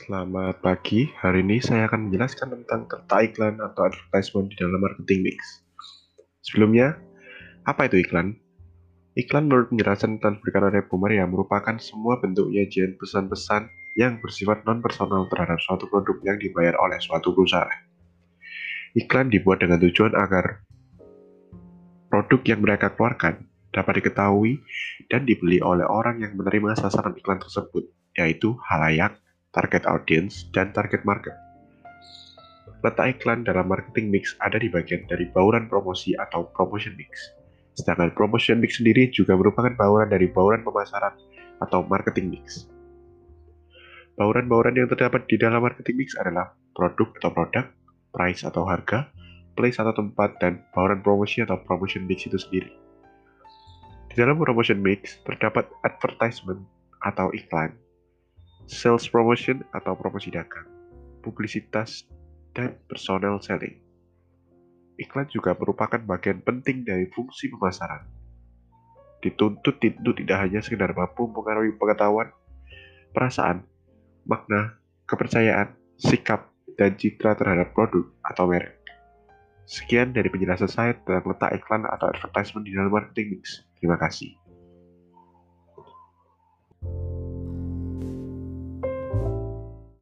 Selamat pagi, hari ini saya akan menjelaskan tentang letak iklan atau advertisement di dalam marketing mix. Sebelumnya, apa itu iklan? Iklan menurut penjelasan telah diberikan oleh Boomer yang merupakan semua bentuk nyajian pesan-pesan yang bersifat non-personal terhadap suatu produk yang dibayar oleh suatu perusahaan. Iklan dibuat dengan tujuan agar produk yang mereka keluarkan dapat diketahui dan dibeli oleh orang yang menerima sasaran iklan tersebut, yaitu halayak, target audience, dan target market. Letak iklan dalam marketing mix ada di bagian dari bauran promosi atau promotion mix. Sedangkan promotion mix sendiri juga merupakan bauran dari bauran pemasaran atau marketing mix. Bauran-bauran yang terdapat di dalam marketing mix adalah produk atau produk, price atau harga, place atau tempat, dan bauran promosi atau promotion mix itu sendiri. Di dalam promotion mix terdapat advertisement atau iklan, sales promotion atau promosi dagang, publisitas, dan personal selling. Iklan juga merupakan bagian penting dari fungsi pemasaran. Dituntut itu tidak hanya sekedar mampu mengaruhi pengetahuan, perasaan, makna, kepercayaan, sikap, dan citra terhadap produk atau merek. Sekian dari penjelasan saya tentang letak iklan atau advertisement di dalam marketing mix. Terima kasih.